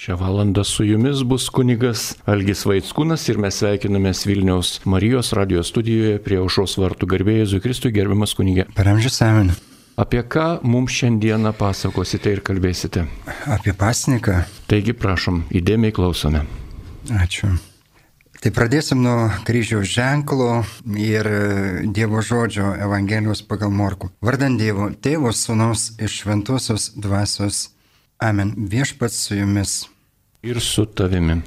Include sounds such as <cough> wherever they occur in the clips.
Šią valandą su jumis bus kunigas Algis Vaitskūnas ir mes sveikinamės Vilniaus Marijos radio studijoje prie aušos vartų garbėjai Zukristui gerbiamas kunigė. Per amžių savinį. Apie ką mums šiandieną pasakosite ir kalbėsite? Apie pasniką. Taigi prašom, įdėmiai klausome. Ačiū. Tai pradėsim nuo kryžiaus ženklo ir Dievo žodžio Evangelijos pagal Morku. Vardant Dievo, Tėvo Sūnaus iš Šventosios dvasios. Amen. Viešpats su jumis. Ir su tavimi.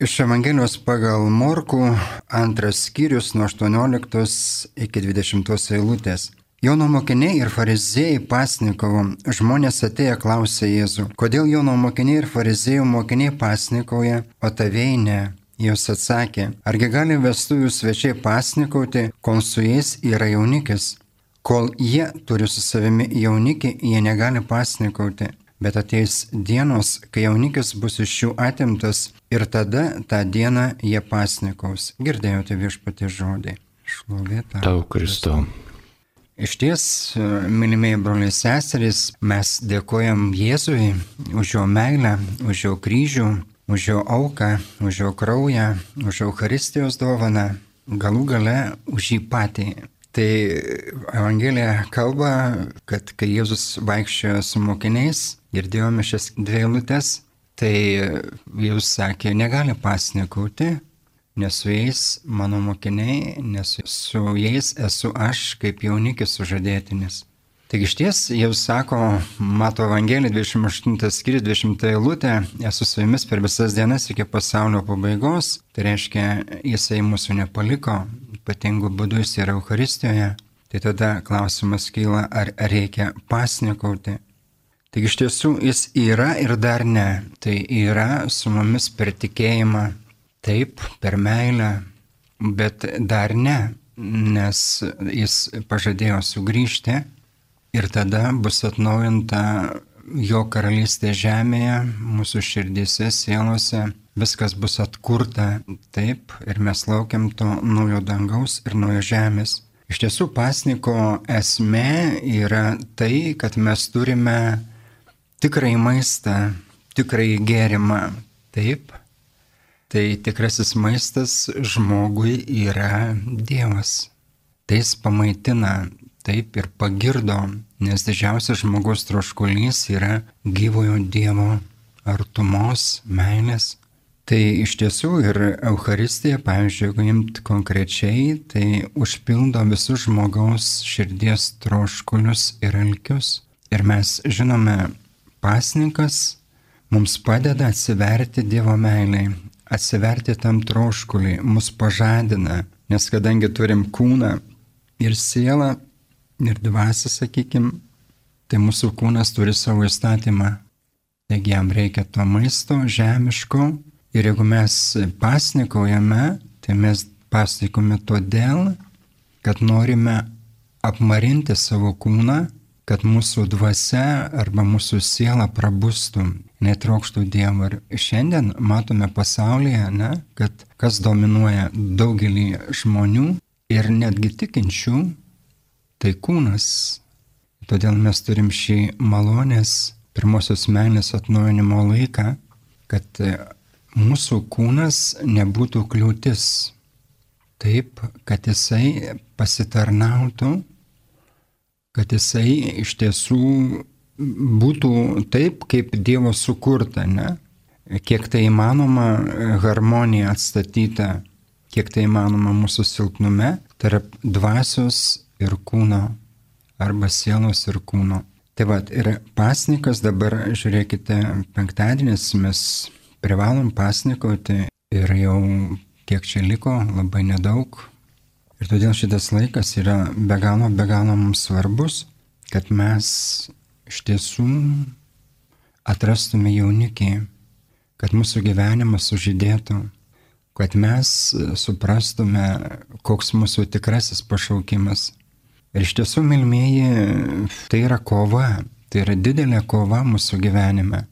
Iš Evangelijos pagal Morku antras skyrius nuo 18 iki 20 eilutės. Jono mokiniai ir fariziejai pasnikavo. Žmonės atėję klausė Jėzų, kodėl Jono mokiniai ir fariziejų mokiniai pasnikauja, o tavėjai ne. Jos atsakė, argi gali vestuvių svečiai pasnikauti, kol su jais yra jaunikis. Kol jie turi su savimi jaunikį, jie negali pasnikauti. Bet ateis dienos, kai jaunikis bus iš jų atimtas ir tada tą dieną jie pasnikaus. Girdėjote viešpatį žodį. Šlovėta. Tau, Kristau. Iš ties, mylimieji broliai seserys, mes dėkojam Jėzui už jo meilę, už jo kryžių, už jo auką, už jo kraują, už Eucharistijos dovaną, galų gale už jį patį. Tai Evangelija kalba, kad kai Jėzus vaikščiojo su mokiniais, girdėjome šias dviejulutes, tai Jėzus sakė, negali pasnikauti, nes su jais mano mokiniai, nes su jais esu aš kaip jaunikis sužadėtinis. Taigi iš ties jau sako, mato Evangelija 28 skyrius 20 eilutė, esu su jumis per visas dienas iki pasaulio pabaigos, tai reiškia, jisai mūsų nepaliko, ypatingų būdų jis yra Euharistijoje, tai tada klausimas kyla, ar reikia pasnikauti. Taigi iš tiesų jis yra ir dar ne, tai yra su mumis per tikėjimą, taip, per meilę, bet dar ne, nes jis pažadėjo sugrįžti Ir tada bus atnaujinta jo karalystė žemėje, mūsų širdėse, sielose, viskas bus atkurta taip ir mes laukiam to naujo dangaus ir naujo žemės. Iš tiesų pasniko esmė yra tai, kad mes turime tikrai maistą, tikrai gėrimą. Taip. Tai tikrasis maistas žmogui yra Dievas. Tai jis pamaitina, taip ir pagirdo, nes didžiausias žmogaus troškulys yra gyvojo Dievo artumos, meilės. Tai iš tiesų ir Euharistija, pavyzdžiui, jeigu imt konkrečiai, tai užpildo visus žmogaus širdies troškulius ir alkius. Ir mes žinome, pasninkas mums padeda atsiverti Dievo meiliai, atsiverti tam troškuliui, mus pažadina, nes kadangi turim kūną ir sielą, ir dvasia, sakykim, tai mūsų kūnas turi savo įstatymą. Taigi jam reikia to maisto žemiško ir jeigu mes pasnikaujame, tai mes pasnikome todėl, kad norime apmarinti savo kūną, kad mūsų dvasia arba mūsų siela prabustų, netraukštų Dievo. Ir šiandien matome pasaulyje, ne, kad kas dominuoja daugelį žmonių ir netgi tikinčių, tai kūnas. Todėl mes turim šį malonės pirmosios menės atnaujinimo laiką, kad e, mūsų kūnas nebūtų kliūtis. Taip, kad jisai pasitarnautų, kad jisai iš tiesų būtų taip, kaip Dievo sukurta, ne? Kiek tai įmanoma harmonija atstatyta, kiek tai įmanoma mūsų silpnume tarp dvasios ir kūno, arba sielos ir kūno. Tai vad, ir pasnikas dabar, žiūrėkite, penktadienis mes privalom pasnikauti ir jau kiek čia liko, labai nedaug. Ir todėl šitas laikas yra be galo, be galo mums svarbus, kad mes iš tiesų atrastume jaunikį, kad mūsų gyvenimas sužydėtų, kad mes suprastume, koks mūsų tikrasis pašaukimas Ir iš tiesų, milmėji, tai yra kova, tai yra didelė kova mūsų gyvenime.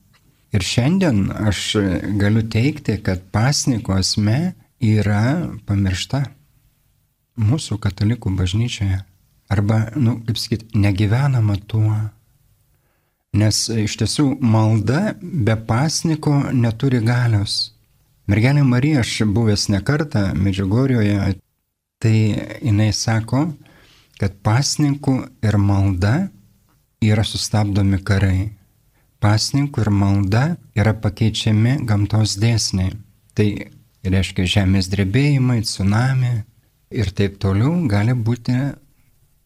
Ir šiandien aš galiu teikti, kad pasniko esmė yra pamiršta mūsų katalikų bažnyčioje. Arba, nu, kaip sakyti, negyvenama tuo. Nes iš tiesų malda be pasniko neturi galios. Mergelė Marija, aš buvęs ne kartą Medžiugorjoje, tai jinai sako, kad pasninkų ir malda yra sustabdomi karai. Pasninkų ir malda yra pakeičiami gamtos dėsniai. Tai reiškia žemės drebėjimai, tsunami ir taip toliau gali būti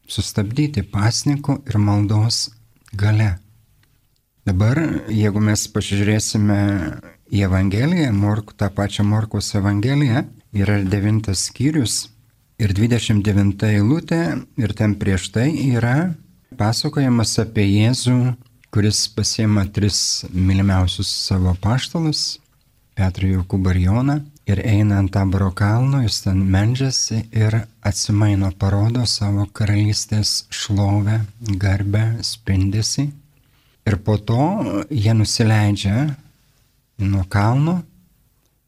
sustabdyti pasninkų ir maldos gale. Dabar, jeigu mes pasižiūrėsime į Evangeliją, Morku, tą pačią Morkos Evangeliją, yra devintas skyrius ir 29 eilutė ir ten prieš tai yra pasakojimas apie Jėzų, kuris pasiema tris mylimiausius savo paštalus - Petrą Jokubą ir Joną ir eina ant Taboro kalno, jis ten medžiasi ir atsimaino, parodo savo karalystės šlovę, garbę, spindesi. Ir po to jie nusileidžia nuo kalno,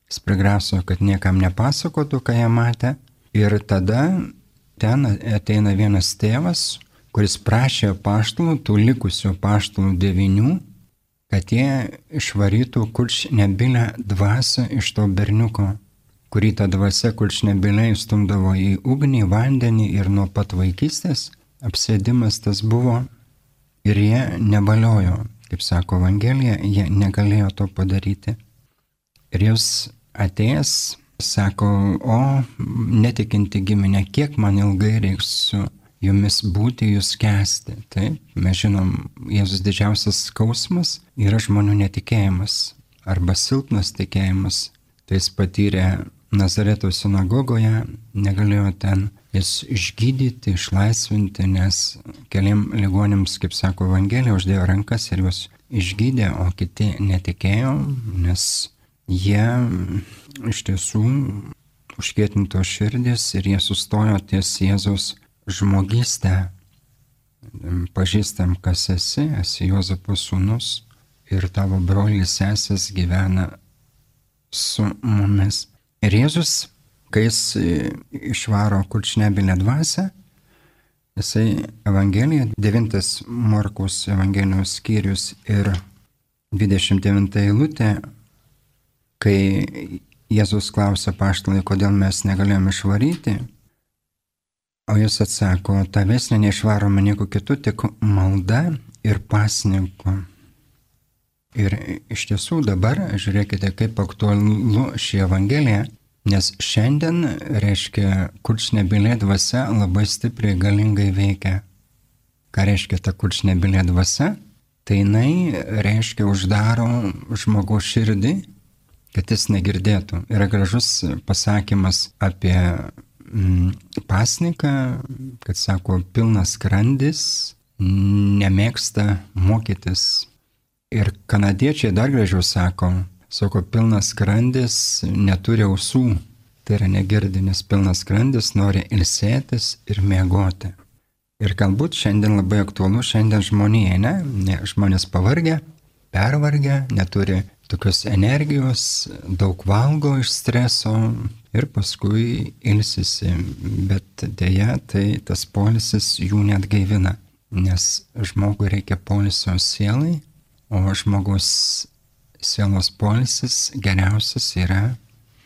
jis prigraso, kad niekam nepasakotų, ką jie matė. Ir tada ten ateina vienas tėvas, kuris prašė paštalų, tų likusių paštalų devinių, kad jie išvarytų kurčnebilę dvasę iš to berniuko, kurį ta dvasia kurčnebilė įstumdavo į ugnį, vandenį ir nuo pat vaikystės apsėdimas tas buvo ir jie nebaliojo, kaip sako Evangelija, jie negalėjo to padaryti. Ir jūs atėjęs sako, o netikinti giminė, kiek man ilgai reiks su jumis būti, jūs kesti. Taip, mes žinom, Jėzus didžiausias skausmas yra žmonių netikėjimas arba silpnas tikėjimas. Tai jis patyrė Nazareto sinagogoje, negalėjo ten jis išgydyti, išlaisvinti, nes keliam ligonėms, kaip sako Evangelija, uždėjo rankas ir juos išgydė, o kiti netikėjo, nes jie iš tiesų užkėtinto širdis ir jie sustojo ties Jėzaus žmogystę, pažįstam, kas esi, esi Jozapo sūnus ir tavo brolis sesės gyvena su mumis. Ir Jėzus, kai jis išvaro kurčnebinę dvasę, jisai Evangelija, 9 Morkus Evangelijos skyrius ir 29 eilutė, kai Jėzus klausia paštalai, kodėl mes negalėjome išvaryti, O jis atsako, tavęs neišvaroma nieko kitų, tik malda ir pasninku. Ir iš tiesų dabar žiūrėkite, kaip aktualu ši Evangelija, nes šiandien, reiškia, kurčnebilė dvasia labai stipriai galingai veikia. Ką reiškia ta kurčnebilė dvasia? Tai jinai reiškia uždaro žmogaus širdį, kad jis negirdėtų. Yra gražus pasakymas apie Mm, pasniką, kad sako, pilnas skrandis, nemėgsta mokytis. Ir kanadiečiai dar gražiau sako, sako, pilnas skrandis neturi ausų, tai yra negirdinis pilnas skrandis, nori ilsėtis ir mėgoti. Ir galbūt šiandien labai aktualu, šiandien žmonėje, ne? ne žmonės pavargę, pervargę, neturi tokios energijos, daug valgo iš streso, ir paskui ilsisi, bet dėja tai tas polisis jų net gaivina, nes žmogui reikia polisio sielai, o žmogus sielos polisis geriausias yra,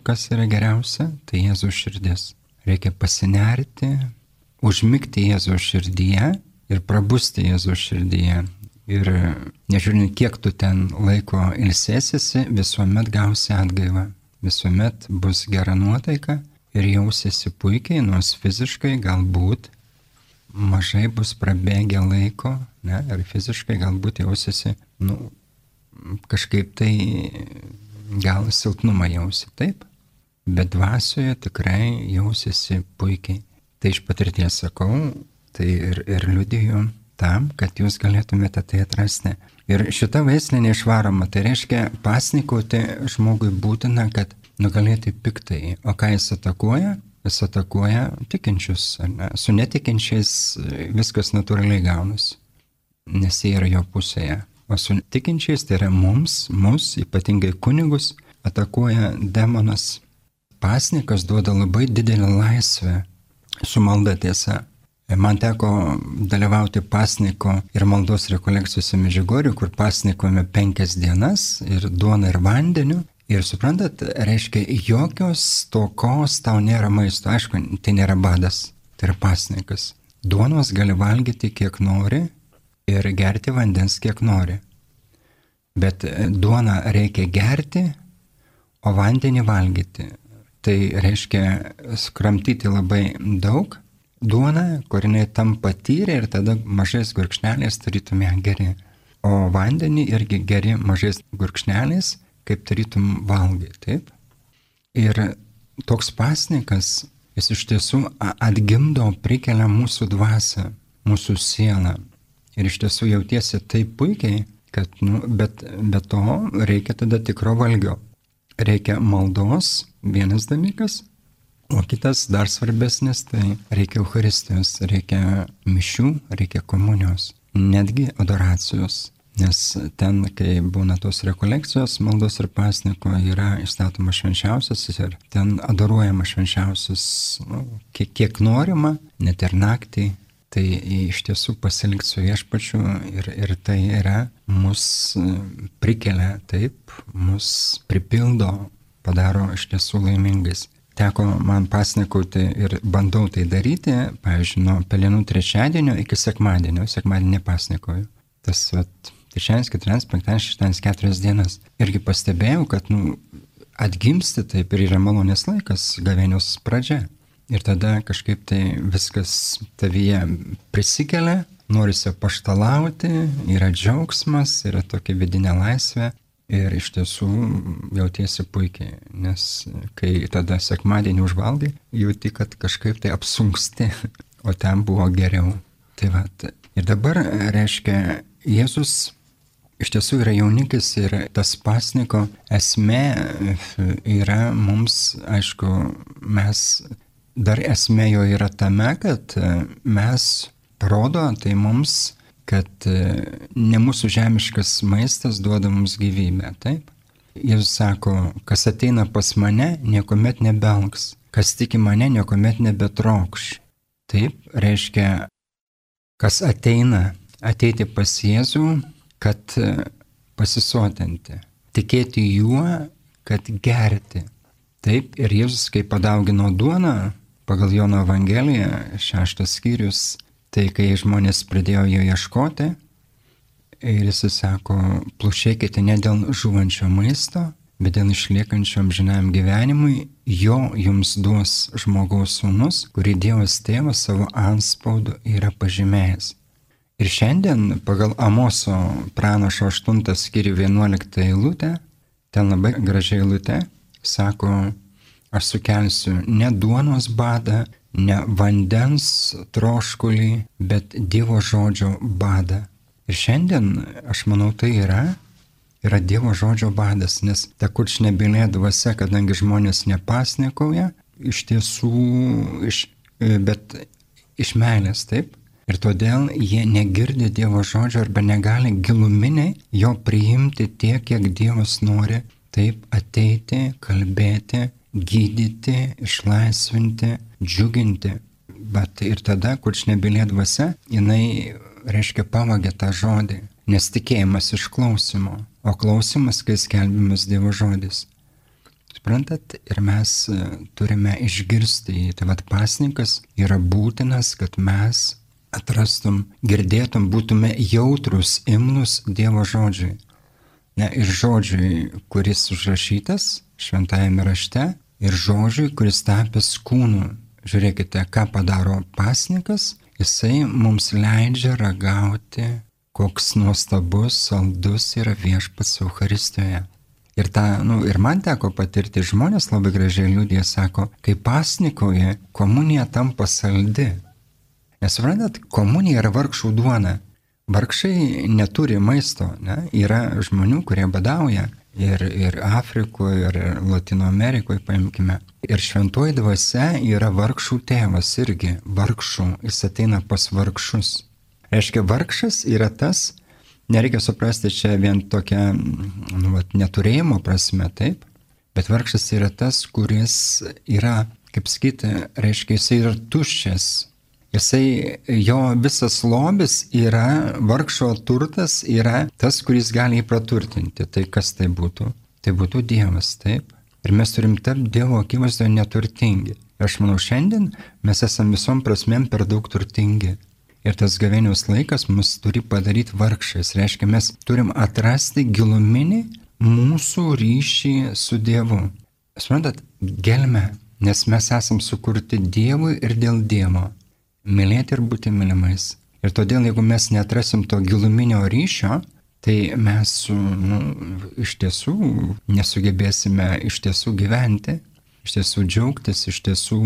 kas yra geriausia, tai Jėzų širdis. Reikia pasinerti, užmigti Jėzų širdyje ir prabusti Jėzų širdyje. Ir nežiūrint, kiek tu ten laiko ilsėsiesi, visuomet gausi atgaivą. Visuomet bus gera nuotaika ir jausiesi puikiai, nors fiziškai galbūt mažai bus prabėgę laiko, ne, ir fiziškai galbūt jausiesi, nu, kažkaip tai gal silpnumą jausi, taip, bet dvasioje tikrai jausiesi puikiai. Tai iš patirties sakau, tai ir, ir liudiju tam, kad jūs galėtumėte tai atrasti. Ir šita veislė neišvaroma, tai reiškia pasnikauti žmogui būtina, kad nugalėti piktai. O ką jis atakuoja? Jis atakuoja tikinčius. Ne? Su netikinčiais viskas natūraliai gaunasi, nes jie yra jo pusėje. O su tikinčiais, tai yra mums, mus, ypatingai kunigus, atakuoja demonas. Pasnikas duoda labai didelę laisvę su malda tiesa. Man teko dalyvauti pasniko ir maldos rekolekcijose Medžiugoriu, kur pasnikome penkias dienas ir duona ir vandeniu. Ir suprantat, reiškia, jokios tokos tau nėra maisto. Aišku, tai nėra badas, tai yra pasnikas. Duonos gali valgyti kiek nori ir gerti vandens kiek nori. Bet duoną reikia gerti, o vandenį valgyti. Tai reiškia skramtyti labai daug duoną, kur jinai tam patyrė ir tada mažais gurkšneliais tarytum ją geri. O vandenį irgi geri mažais gurkšneliais, kaip tarytum valgai, taip? Ir toks pasnikas, jis iš tiesų atgimdo, prikelia mūsų dvasę, mūsų sielą. Ir iš tiesų jautiesi taip puikiai, kad, nu, bet be to reikia tada tikro valgio. Reikia maldos, vienas dalykas, O kitas dar svarbesnis, tai reikia Euharistijos, reikia mišių, reikia komunijos, netgi adoracijos. Nes ten, kai būna tos rekolekcijos, maldos ir pasniko, yra įstatomas švenčiausias ir ten adoruojama švenčiausias, nu, kiek, kiek norima, net ir naktį. Tai iš tiesų pasilikti su viešpačiu ir, ir tai yra mus prikelia taip, mus pripildo, padaro iš tiesų laimingais teko man pasnikauti ir bandau tai daryti, pavyzdžiui, nuo pelenų trečiadienio iki sekmadienio, sekmadienį pasnikoju. Tas, vat, trečiadienis, ketvirtadienis, penktadienis, šeštadienis, keturias dienas. Irgi pastebėjau, kad, nu, atgimsti taip ir yra malonės laikas, gavėnios pradžia. Ir tada kažkaip tai viskas tavyje prisikelia, norisi paštalauti, yra džiaugsmas, yra tokia vidinė laisvė. Ir iš tiesų jautiesi puikiai, nes kai tada sekmadienį užvalgai, jauti, kad kažkaip tai apsunksti, o ten buvo geriau. Tai va, ir dabar reiškia, Jėzus iš tiesų yra jaunikis ir tas pasniko esmė yra mums, aišku, mes dar esmė jo yra tame, kad mes rodo tai mums kad e, ne mūsų žemiškas maistas duoda mums gyvybę, taip? Jėzus sako, kas ateina pas mane, niekuomet nebelgs, kas tiki mane, niekuomet nebetrokš. Taip, reiškia, kas ateina, ateiti pas Jėzų, kad e, pasisotinti, tikėti juo, kad gerti. Taip, ir Jėzus, kai padaugino duoną, pagal Jono Evangeliją, šeštas skyrius, Tai kai žmonės pradėjo jo ieškoti, ir jis sako, plušėkite ne dėl žuvančio maisto, bet dėl išliekančio amžinam gyvenimui, jo jums duos žmogaus sūnus, kurį Dievas tėvas savo anspaudu yra pažymėjęs. Ir šiandien pagal Amoso pranašo 8 skirių 11 eilutę, ten labai gražiai eilutė, sako, aš sukelsiu ne duonos badą, ne vandens troškulį, bet Dievo žodžio badą. Ir šiandien, aš manau, tai yra, yra Dievo žodžio badas, nes ta kurčnebylė dvasia, kadangi žmonės nepasnikauja, iš tiesų, iš, bet iš meilės, taip. Ir todėl jie negirdi Dievo žodžio arba negali giluminiai jo priimti tiek, kiek Dievas nori taip ateiti, kalbėti, gydyti, išlaisvinti, džiuginti. Bet ir tada, kurčnebylė dvasia, jinai, reiškia, pavagė tą žodį, nes tikėjimas iš klausimo, o klausimas, kai skelbimas Dievo žodis. Suprantat, ir mes e, turime išgirsti, tai vad pasnikas yra būtinas, kad mes atrastum, girdėtum, būtume jautrus, imnus Dievo žodžiui. Ne, ir žodžiui, kuris užrašytas šventajame rašte, ir žodžiui, kuris tapęs kūnu. Žiūrėkite, ką padaro pasnikas, jisai mums leidžia ragauti, koks nuostabus, saldus yra viešpats Euharistijoje. Ir, ta, nu, ir man teko patirti, žmonės labai gražiai liūdė, sako, kai pasnikoje komunija tampa saldi. Nes suprantat, komunija yra vargšų duona. Vargšai neturi maisto, ne? yra žmonių, kurie badauja, ir, ir Afrikoje, ir Latino Amerikoje, paimkime. Ir šventoji dvasia yra vargšų tėvas irgi, vargšų, jis ateina pas vargšus. Reiškia, vargšas yra tas, nereikia suprasti čia vien tokia nu, vat, neturėjimo prasme, taip, bet vargšas yra tas, kuris yra, kaip sakyti, reiškia, jis yra tuščias, Jisai, jo visas lobis yra, vargšo turtas yra tas, kuris gali jį praturtinti. Tai kas tai būtų? Tai būtų Dievas, taip. Ir mes turim tapti Dievo akivaizdoje neturtingi. Ir aš manau, šiandien mes esame visom prasmėm per daug turtingi. Ir tas gavėniaus laikas mus turi padaryti vargšais. Reiškia, mes turim atrasti giluminį mūsų ryšį su Dievu. Suprantat, gelme, nes mes esam sukurti Dievui ir dėl Dievo. Mylėti ir būti mylimais. Ir todėl, jeigu mes netrasim to giluminio ryšio, tai mes nu, iš tiesų nesugebėsime iš tiesų gyventi, iš tiesų džiaugtis, iš tiesų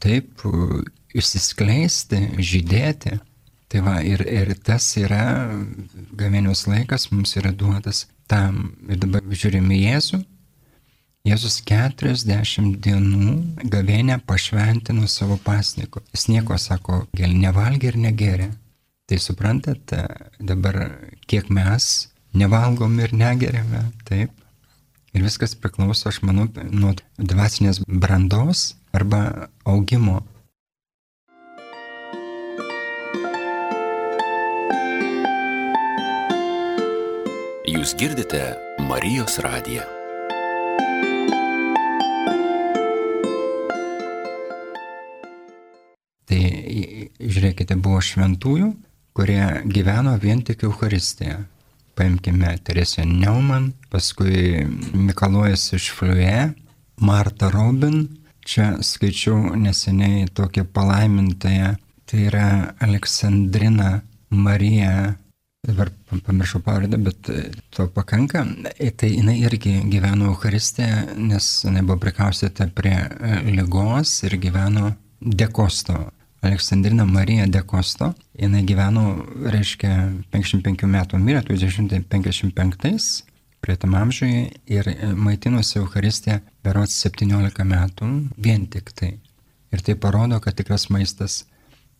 taip išsiskleisti, žydėti. Tai va, ir, ir tas yra, gavėnios laikas mums yra duotas tam. Ir dabar žiūrime Jėzų, Jėzus 40 dienų gavėnę pašventino savo pasniku. Jis nieko sako, gėl nevalgė ir negeria. Tai suprantat, dabar kiek mes nevalgom ir negeriame, taip. Ir viskas priklauso, aš manau, nuo dvasinės brandos arba augimo. Jūs girdite Marijos radiją. žiūrėkite, buvo šventųjų, kurie gyveno vien tik Euharistiją. Paimkime Teresę Neumann, paskui Mikalojas iš Fliuje, Marta Robin, čia skaičiau neseniai tokią palaimintąją, tai yra Aleksandrina Marija, dabar pamiršau pavardę, bet to pakanka, tai jinai irgi gyveno Euharistiją, nes jinai buvo prikaustyta prie lygos ir gyveno Dekosto Aleksandrina Marija de Kosto. Jis gyveno, reiškia, 55 metų, mirė 1955 prie tam amžiuje ir maitinosi Euharistė berots 17 metų vien tik tai. Ir tai parodo, kad tikras maistas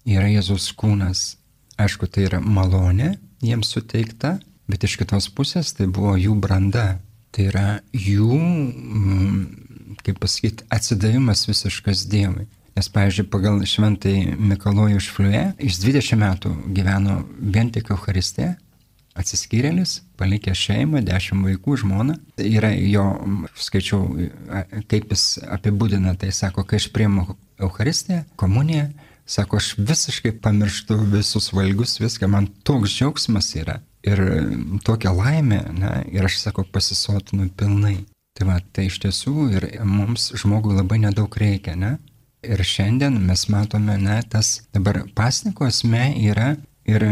yra Jėzus kūnas. Aišku, tai yra malonė jiems suteikta, bet iš kitos pusės tai buvo jų branda. Tai yra jų, mm, kaip pasakyti, atsidavimas visiškas Dievui. Nes, pavyzdžiui, pagal šventai Mikalojų iš Fliuje, jis 20 metų gyveno vien tik Euharistė, atsiskyrėlis, palikė šeimą, 10 vaikų, žmoną. Yra jo, skaičiau, kaip jis apibūdina, tai sako, kai aš priimu Euharistiją, komuniją, sako, aš visiškai pamirštu visus valgus, viską, man toks džiaugsmas yra. Ir tokia laimė, ne, ir aš sako, pasisotinu pilnai. Tai va, tai iš tiesų ir mums žmogui labai nedaug reikia, ne? Ir šiandien mes matome, ne, tas dabar pasniko esmė yra ir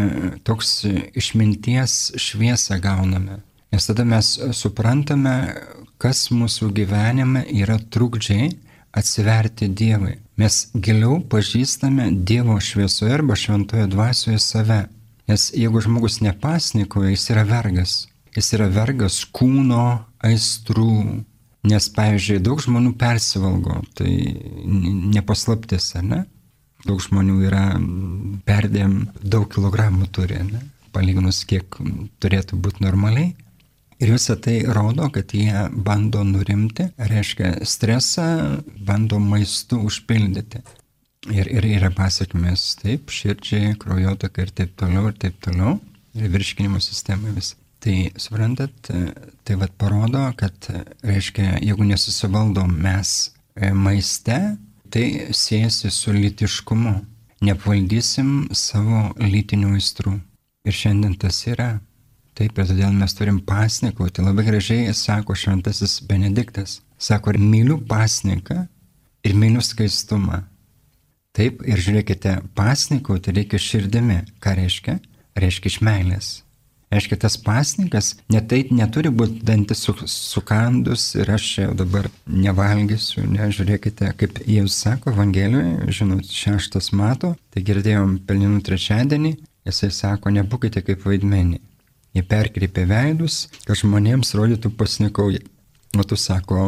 toks išminties šviesą gauname. Nes tada mes suprantame, kas mūsų gyvenime yra trukdžiai atsiverti Dievui. Mes giliau pažįstame Dievo šviesoje arba šventoje dvasioje save. Nes jeigu žmogus nepasnikoja, jis yra vergas. Jis yra vergas kūno aistrų, Nes, pavyzdžiui, daug žmonių persivalgo, tai nepaslaptis, ne? Daug žmonių yra perdėm daug kilogramų turi, ne? palyginus kiek turėtų būti normaliai. Ir visą tai rodo, kad jie bando nurimti, reiškia stresą, bando maistu užpildyti. Ir, ir yra pasiekmes taip, širdžiai, kraujotakai ir taip toliau, ir taip toliau, ir virškinimo sistemai vis. Tai suprantat, tai vad parodo, kad, reiškia, jeigu nesusivaldom mes e, maiste, tai siejasi su litiškumu. Neapvaldysim savo lytinių aistrų. Ir šiandien tas yra. Taip, ir todėl mes turim pasnikauti. Labai gražiai sako šventasis Benediktas. Sako, myliu pasniką, ir myliu skaistumą. Taip, ir žiūrėkite, pasnikauti reikia širdimi. Ką reiškia? Reiškia iš meilės. Aiškiai, tas pasninkas netai neturi būti dantis su, sukandus ir aš jau dabar nevalgysiu, nežiūrėkite, kaip Jėzus sako Evangelijoje, žinot, šeštas mato, tai girdėjom pelninų trečiadienį, jisai sako, nebūkite kaip vaidmenį. Jie perkreipė veidus, kad žmonėms rodytų pasnikauja. O tu sako,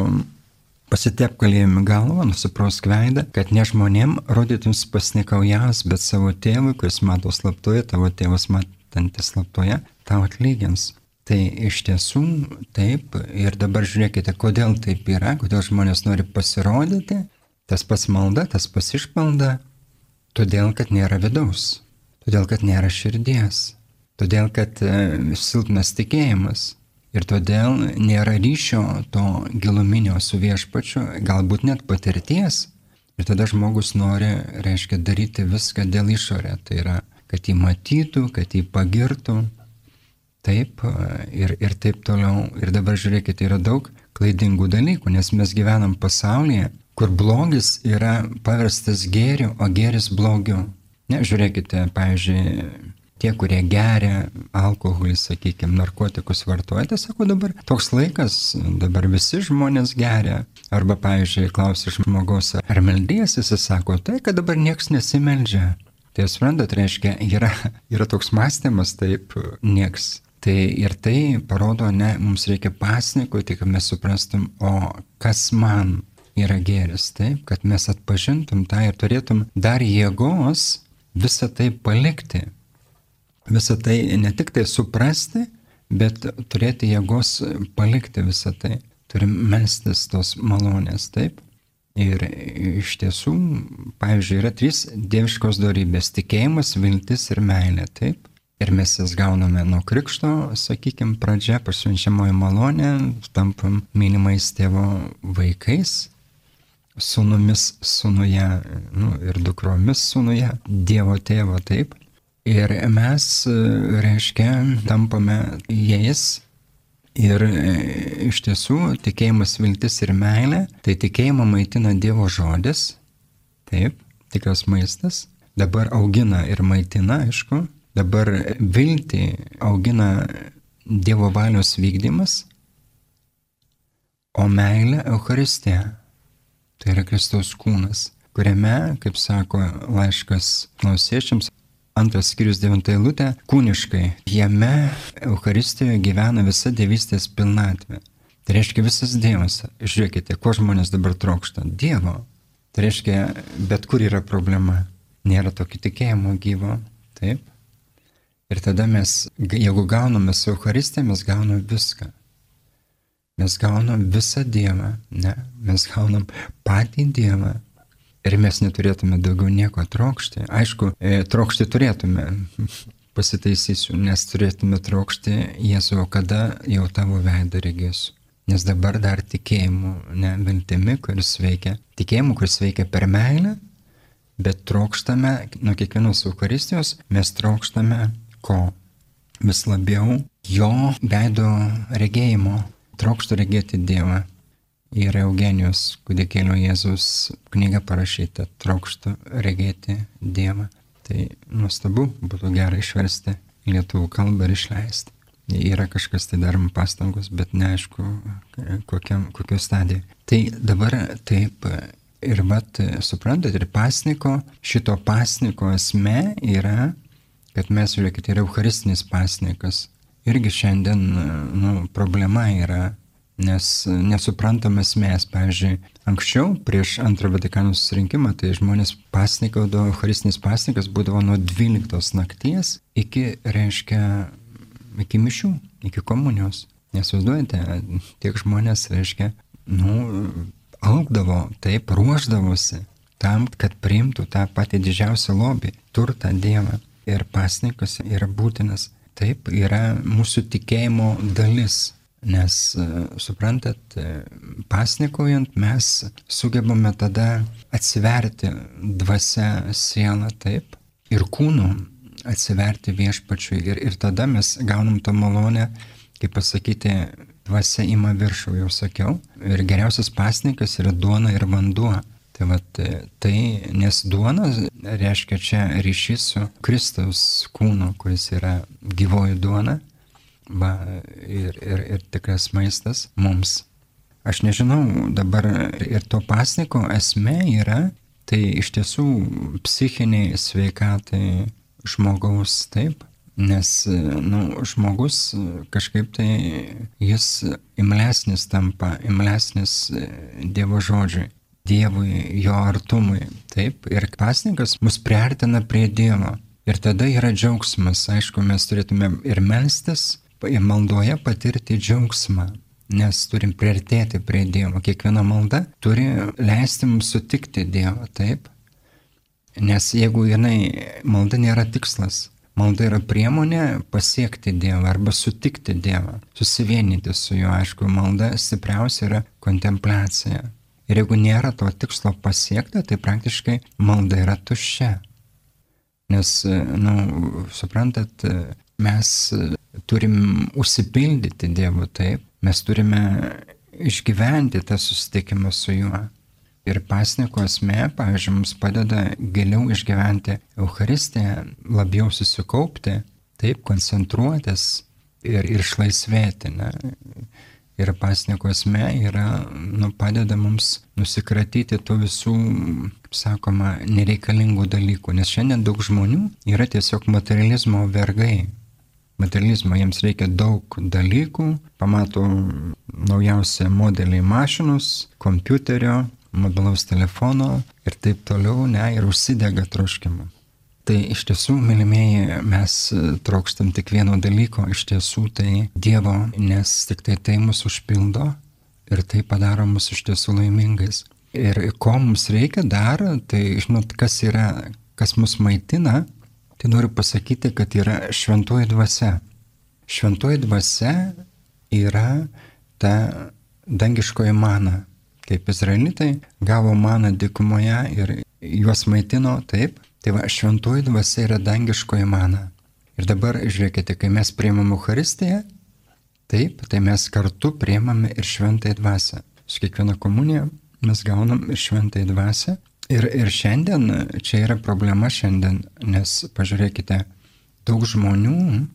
pasitep kalėjimi galvą, nusiprosk veidą, kad ne žmonėm rodytums pasnikaujas, bet savo tėvui, kuris mato slaptoje, tavo tėvas matantis slaptoje, tau atlygins. Tai iš tiesų taip ir dabar žiūrėkite, kodėl taip yra, kodėl žmonės nori pasirodyti, tas pats malda, tas pats išmalda, Todėl, kad nėra vidaus, todėl, kad nėra širdies, todėl, kad e, silpnas tikėjimas. Ir todėl nėra ryšio to giluminio su viešpačiu, galbūt net patirties. Ir tada žmogus nori, reiškia, daryti viską dėl išorė. Tai yra, kad jį matytų, kad jį pagirtų. Taip ir, ir taip toliau. Ir dabar žiūrėkite, yra daug klaidingų dalykų, nes mes gyvenam pasaulyje, kur blogis yra paverstas gėriu, o gėris blogiu. Ne, žiūrėkite, pavyzdžiui, tie, kurie geria alkoholį, sakykime, narkotikus vartoja, tai sako dabar toks laikas, dabar visi žmonės geria. Arba, pavyzdžiui, klausia žmogaus, ar meldysi, jis sako, tai, kad dabar niekas nesimeldžia. Tai suprantat, reiškia, yra, yra toks mąstymas, taip, nieks. Tai ir tai parodo, ne, mums reikia pasnikoti, kad mes suprastum, o kas man yra geris, taip, kad mes atpažintum tą ir turėtum dar jėgos visą tai palikti visą tai ne tik tai suprasti, bet turėti jėgos palikti visą tai. Turim melstis tos malonės, taip. Ir iš tiesų, pavyzdžiui, yra trys dieviškos darybės - tikėjimas, viltis ir meilė, taip. Ir mes jas gauname nuo krikšto, sakykime, pradžia, pasiunčiamoji malonė, tampam minimais tėvo vaikais, sunumis sunuje nu, ir dukromis sunuje, Dievo tėvo, taip. Ir mes, reiškia, tampame jais ir e, iš tiesų tikėjimas, viltis ir meilė, tai tikėjimą maitina Dievo žodis, taip, tikras maistas, dabar augina ir maitina, aišku, dabar viltį augina Dievo valios vykdymas, o meilė Euharistija, tai yra Kristaus kūnas, kuriame, kaip sako laiškas klausiečiams, antras skyrius devintą eilutę, kūniškai. Jame Euharistijoje gyvena visa dievystės pilnatvė. Tai reiškia visas Dievas. Žiūrėkite, ko žmonės dabar trokšta. Dievo. Tai reiškia, bet kur yra problema. Nėra tokio tikėjimo gyvo. Taip. Ir tada mes, jeigu gauname su Euharistija, mes gauname viską. Mes gaunam visą Dievą. Ne, mes gaunam patį Dievą ir mes neturėtume daugiau nieko trokšti. Aišku, e, trokšti turėtume, <laughs> pasitaisysiu, nes turėtume trokšti Jėzų, kada jau tavo veidą regėsiu. Nes dabar dar tikėjimu, ne viltimi, kuris veikia, tikėjimu, kuris veikia per meilę, bet trokštame, nuo kiekvienos Eucharistijos, mes trokštame ko? Vis labiau jo veido regėjimo, trokštų regėti Dievą yra Eugenijos kūdikėlio Jėzus knyga parašyta Trokštų regėti Dievą. Tai nuostabu, būtų gerai išversti į lietuvių kalbą ir išleisti. Yra kažkas tai darom pastangos, bet neaišku, kokiam, kokio stadijai. Tai dabar taip ir vat, suprantat, ir pasniko, šito pasniko esmė yra, kad mes, žiūrėkit, yra eucharistinis pasnikas. Irgi šiandien nu, problema yra nes nesuprantamas mes, pavyzdžiui, anksčiau, prieš antrą Vatikano susirinkimą, tai žmonės pasnikaudavo, Eucharistinis pasnikas būdavo nuo 12 nakties iki, reiškia, iki mišių, iki komunijos. Nesvaizduojate, tiek žmonės, reiškia, nu, augdavo, taip, ruoždavosi tam, kad priimtų tą patį didžiausią lobį, turtą Dievą. Ir pasnikas yra būtinas. Taip, yra mūsų tikėjimo dalis Nes, e, suprantat, e, pasnikaujant mes sugebame tada atsiverti dvasia sielą taip ir kūnu atsiverti viešpačiui ir, ir tada mes gaunam tą malonę, kaip pasakyti, dvasia ima viršų, jau sakiau. Ir geriausias pasnikas yra duona ir vanduo. Tai vat, e, tai, nes duona reiškia čia ryšys su Kristaus kūnu, kuris yra gyvoji duona va, ir, ir, ir tikras maistas mums. Aš nežinau, dabar ir to pasniko esmė yra, tai iš tiesų psichiniai sveikatai žmogaus taip, nes nu, žmogus kažkaip tai jis imlesnis tampa, imlesnis Dievo žodžiui. Dievui, jo artumui. Taip, ir pasninkas mus priartina prie Dievo. Ir tada yra džiaugsmas. Aišku, mes turėtume ir melstis, maldoje patirti džiaugsmą, nes turim priartėti prie Dievo. Kiekviena malda turi leisti mums sutikti Dievą, taip. Nes jeigu jinai, malda nėra tikslas, malda yra priemonė pasiekti Dievą arba sutikti Dievą, susivienyti su juo, aišku, malda stipriausia yra kontempliacija. Ir jeigu nėra to tikslo pasiekta, tai praktiškai malda yra tuščia. Nes, na, nu, suprantat, mes turim užsipildyti Dievu taip, mes turime išgyventi tą susitikimą su juo. Ir pasniko esmė, pavyzdžiui, mums padeda giliau išgyventi Eucharistiją, labiau susikaupti, taip koncentruotis ir, ir išlaisvėti. Ne? Ir pasniko esmė yra, nu, padeda mums nusikratyti tų visų, kaip sakoma, nereikalingų dalykų. Nes šiandien daug žmonių yra tiesiog materializmo vergai. Materializmo jiems reikia daug dalykų, pamato naujausią modelį mašinos, kompiuterio, mobilaus telefono ir taip toliau, ne, ir užsidega troškimu. Tai iš tiesų, mylimieji, mes trokštam tik vieno dalyko, iš tiesų tai Dievo, nes tik tai tai mus užpildo ir tai padaro mus iš tiesų laimingais. Ir ko mums reikia dar, tai žinot, kas yra, kas mus maitina, tai noriu pasakyti, kad yra šventoji dvasia. Šventoji dvasia yra ta dangiškoji mana, kaip izraelitai gavo maną dikumoje ir juos maitino taip, tai va šventoji dvasia yra dangiškoji mana. Ir dabar žiūrėkite, kai mes priimam Eucharistiją, taip, tai mes kartu priimame ir šventąją dvasę. Su kiekviena komunija mes gaunam ir šventąją dvasę. Ir, ir šiandien, čia yra problema šiandien, nes pažiūrėkite, daug žmonių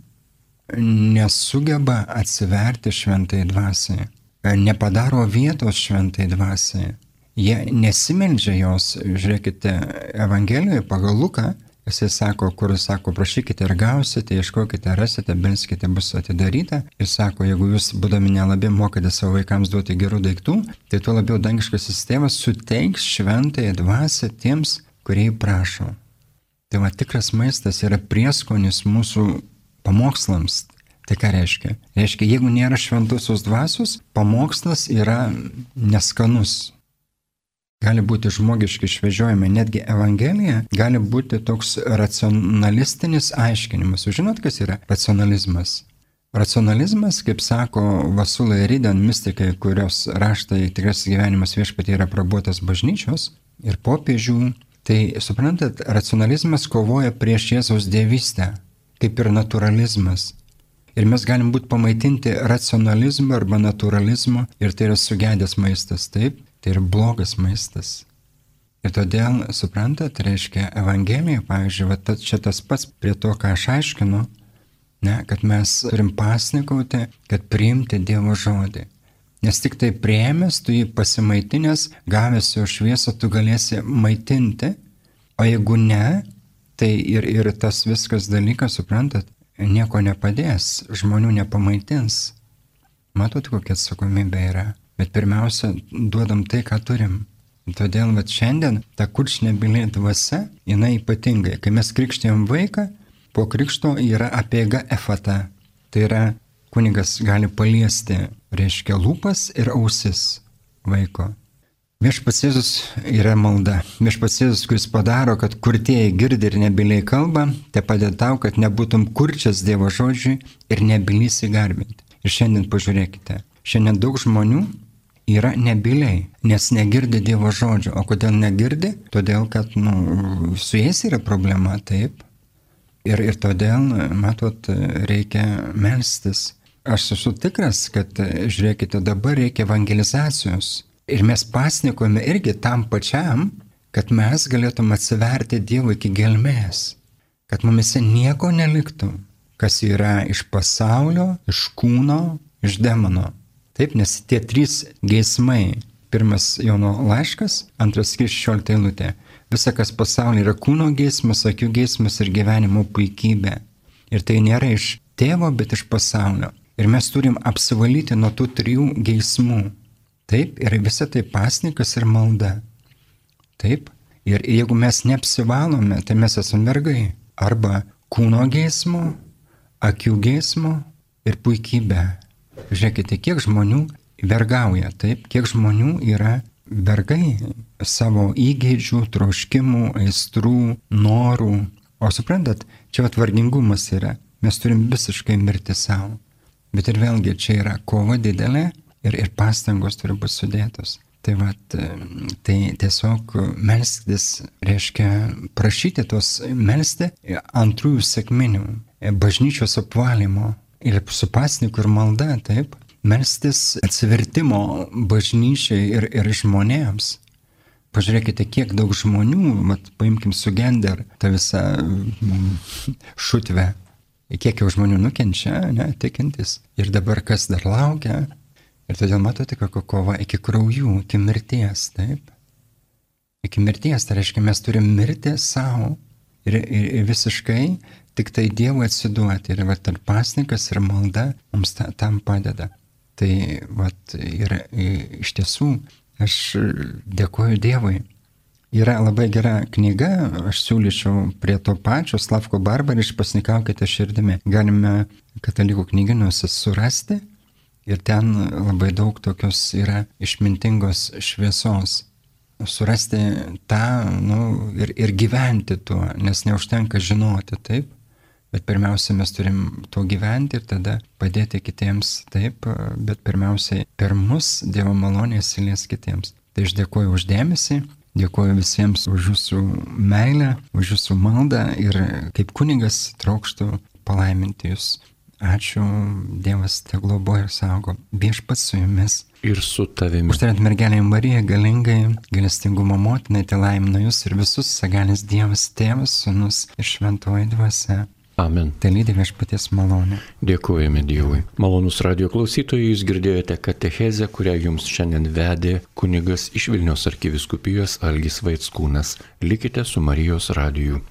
nesugeba atsiverti šventai dvasiai nepadaro vietos šventai dvasiai. Jie nesimeldžia jos, žiūrėkite, Evangelijoje pagal Luką, jisai sako, kur sako, prašykite ir gausite, ieškokite, rasite, belskite, bus atidaryta. Ir sako, jeigu jūs, būdami nelabai mokate savo vaikams duoti gerų daiktų, tai tuo labiau dangiškasis tėvas suteiks šventąją dvasę tiems, kurie jį prašo. Tai va tikras maistas yra prieskonis mūsų pamokslams, Tai ką reiškia? Reiškia, jeigu nėra šventosios dvasios, pamokslas yra neskanus. Gali būti žmogiški išvežiojimai, netgi Evangelija gali būti toks racionalistinis aiškinimas. Žinot, kas yra racionalizmas? Racionalizmas, kaip sako Vasulai Ryden mystikai, kurios raštai tikras gyvenimas viešpatie yra prabuotas bažnyčios ir popiežių, tai suprantat, racionalizmas kovoja prieš Jėzaus dievystę, kaip ir naturalizmas. Ir mes galim būti pamaitinti racionalizmu arba naturalizmu ir tai yra sugedęs maistas, taip, tai yra blogas maistas. Ir todėl, suprantat, reiškia Evangelija, pavyzdžiui, va, čia tas pats prie to, ką aš aiškinu, ne, kad mes turim pasnikauti, kad priimti Dievo žodį. Nes tik tai prieimęs, tu jį pasimaitinęs, gavęs jo šviesą, tu galėsi maitinti, o jeigu ne, tai ir, ir tas viskas dalykas, suprantat, nieko nepadės, žmonių nepamaitins. Matot, kokia atsakomybė yra. Bet pirmiausia, duodam tai, ką turim. Todėl vat, šiandien ta kurčnebylė dvasia, jinai ypatingai. Kai mes krikštėjom vaiką, po krikšto yra apiega efata. Tai yra kunigas gali paliesti, reiškia, lūpas ir ausis vaiko. Viešpats Jėzus yra malda. Viešpats Jėzus, kuris padaro, kad kurtieji girdi ir nebiliai kalba, te padeda tau, kad nebūtum kurčias Dievo žodžiui ir nebilysi garbinti. Ir šiandien pažiūrėkite, šiandien daug žmonių yra nebiliai, nes negirdi Dievo žodžio. O kodėl negirdi? Todėl, kad nu, su jais yra problema, taip. Ir, ir todėl, matot, reikia melstis. Aš esu tikras, kad, žiūrėkite, dabar reikia evangelizacijos Ir mes pasnikojame irgi tam pačiam, kad mes galėtum atsiverti Dievui iki gelmės, kad mumise nieko neliktų, kas yra iš pasaulio, iš kūno, iš demono. Taip, nes tie trys geismai - pirmas Jono laiškas, antras skirščiolta eilutė - visa, kas pasaulyje yra kūno geismas, akių geismas ir gyvenimo puikybė. Ir tai nėra iš tėvo, bet iš pasaulio. Ir mes turim apsivalyti nuo tų trijų geismų Taip, ir visa tai pasnikas ir malda. Taip, ir jeigu mes neapsivalome, tai mes esame vergai. Arba kūno geismo, akių geismo ir puikybė. Žiūrėkite, kiek žmonių vergauja, taip, kiek žmonių yra vergai savo įgeidžių, troškimų, aistrų, norų. O suprantat, čia atvargingumas yra. Mes turim visiškai mirti savo. Bet ir vėlgi čia yra kova didelė ir, ir pastangos turi būti sudėtos. Tai, vat, tai tiesiog melstis reiškia prašyti tos melsti antrųjų sėkminių, bažnyčios apvalymo ir su pasniku ir malda, taip, melstis atsivertimo bažnyčiai ir, ir žmonėms. Pažiūrėkite, kiek daug žmonių, mat, paimkim su gender, tą visą šutvę, kiek jau žmonių nukenčia, ne, tikintis. Ir dabar kas dar laukia, Ir todėl matote, kokia kova iki kraujų, iki mirties, taip? Iki mirties, tai reiškia, mes turim mirti savo ir, ir, ir visiškai tik tai Dievui atsiduoti. Ir va, tarp pasnikas ir malda mums ta, tam padeda. Tai va, ir iš tiesų aš dėkoju Dievui. Yra labai gera knyga, aš siūlyčiau prie to pačio, Slavko Barbar, išpasnikaukite širdimi. Galime katalikų knyginuose surasti Ir ten labai daug tokios yra išmintingos šviesos. Surasti tą nu, ir, ir gyventi tuo, nes neužtenka žinoti taip, bet pirmiausia mes turim tuo gyventi ir tada padėti kitiems taip, bet pirmiausiai per mus Dievo malonės įlies kitiems. Tai aš dėkuoju uždėmesi, dėkuoju visiems už jūsų meilę, už jūsų maldą ir kaip kunigas trokštų palaiminti jūs Ačiū, Dievas te globoja ir saugo. Viešpats su jumis. Ir su tavimi. Užtarant mergelę Mariją galingai, galestingumo motinai, te laimina jūs ir visus, sagalis Dievas, tėvas, sunus ir šventoji dvasia. Amen. Tai lydi viešpaties malonė. Dėkojame Dievui. Malonus radio klausytojai, jūs girdėjote katechezę, kurią jums šiandien vedė kunigas iš Vilnius arkiviskupijos Algis Vaitskūnas. Likite su Marijos radiju.